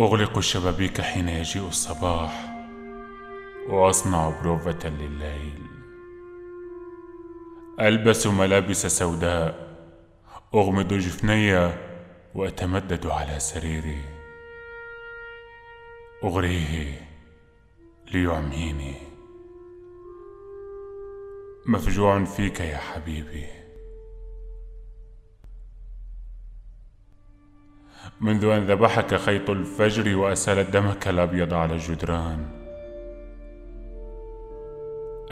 أغلق الشبابيك حين يجيء الصباح. وأصنع بروفة لليل. ألبس ملابس سوداء. أغمض جفني وأتمدد على سريري. أغريه ليعميني مفجوع فيك يا حبيبي. منذ أن ذبحك خيط الفجر وأسال دمك الأبيض على الجدران.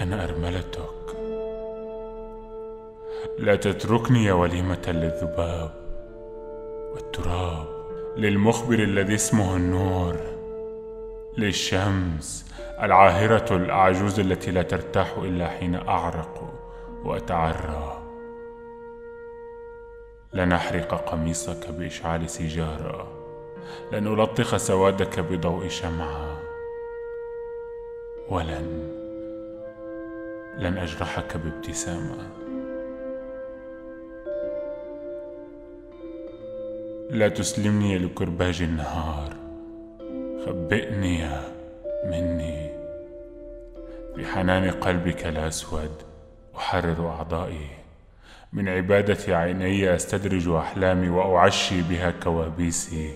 أنا أرملتك. لا تتركني يا وليمة للذباب والتراب للمخبر الذي اسمه النور للشمس العاهرة الأعجوز التي لا ترتاح إلا حين أعرق وأتعرى. لن أحرق قميصك بإشعال سيجارة. لن ألطخ سوادك بضوء شمعة. ولن لن أجرحك بابتسامة. لا تسلمني لكرباج النهار. خبئني مني. في حنان قلبك الأسود أحرر أعضائي. من عبادة عيني أستدرج أحلامي وأعشي بها كوابيسي.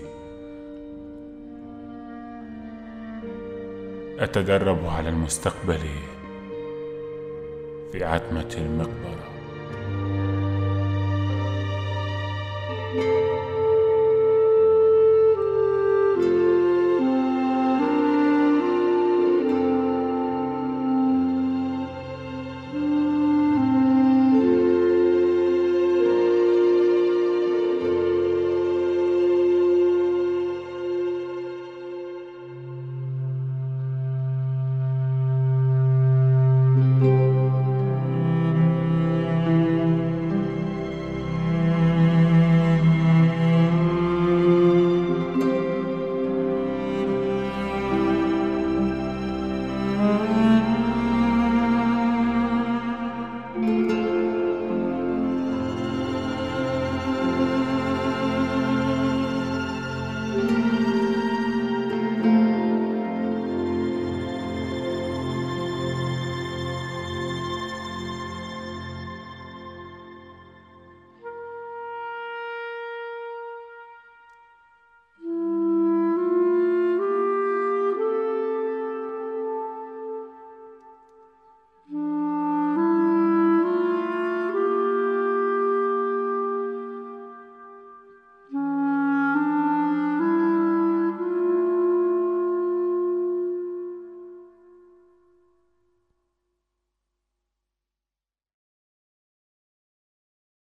أتدرب على المستقبل في عتمة المقبرة. thank you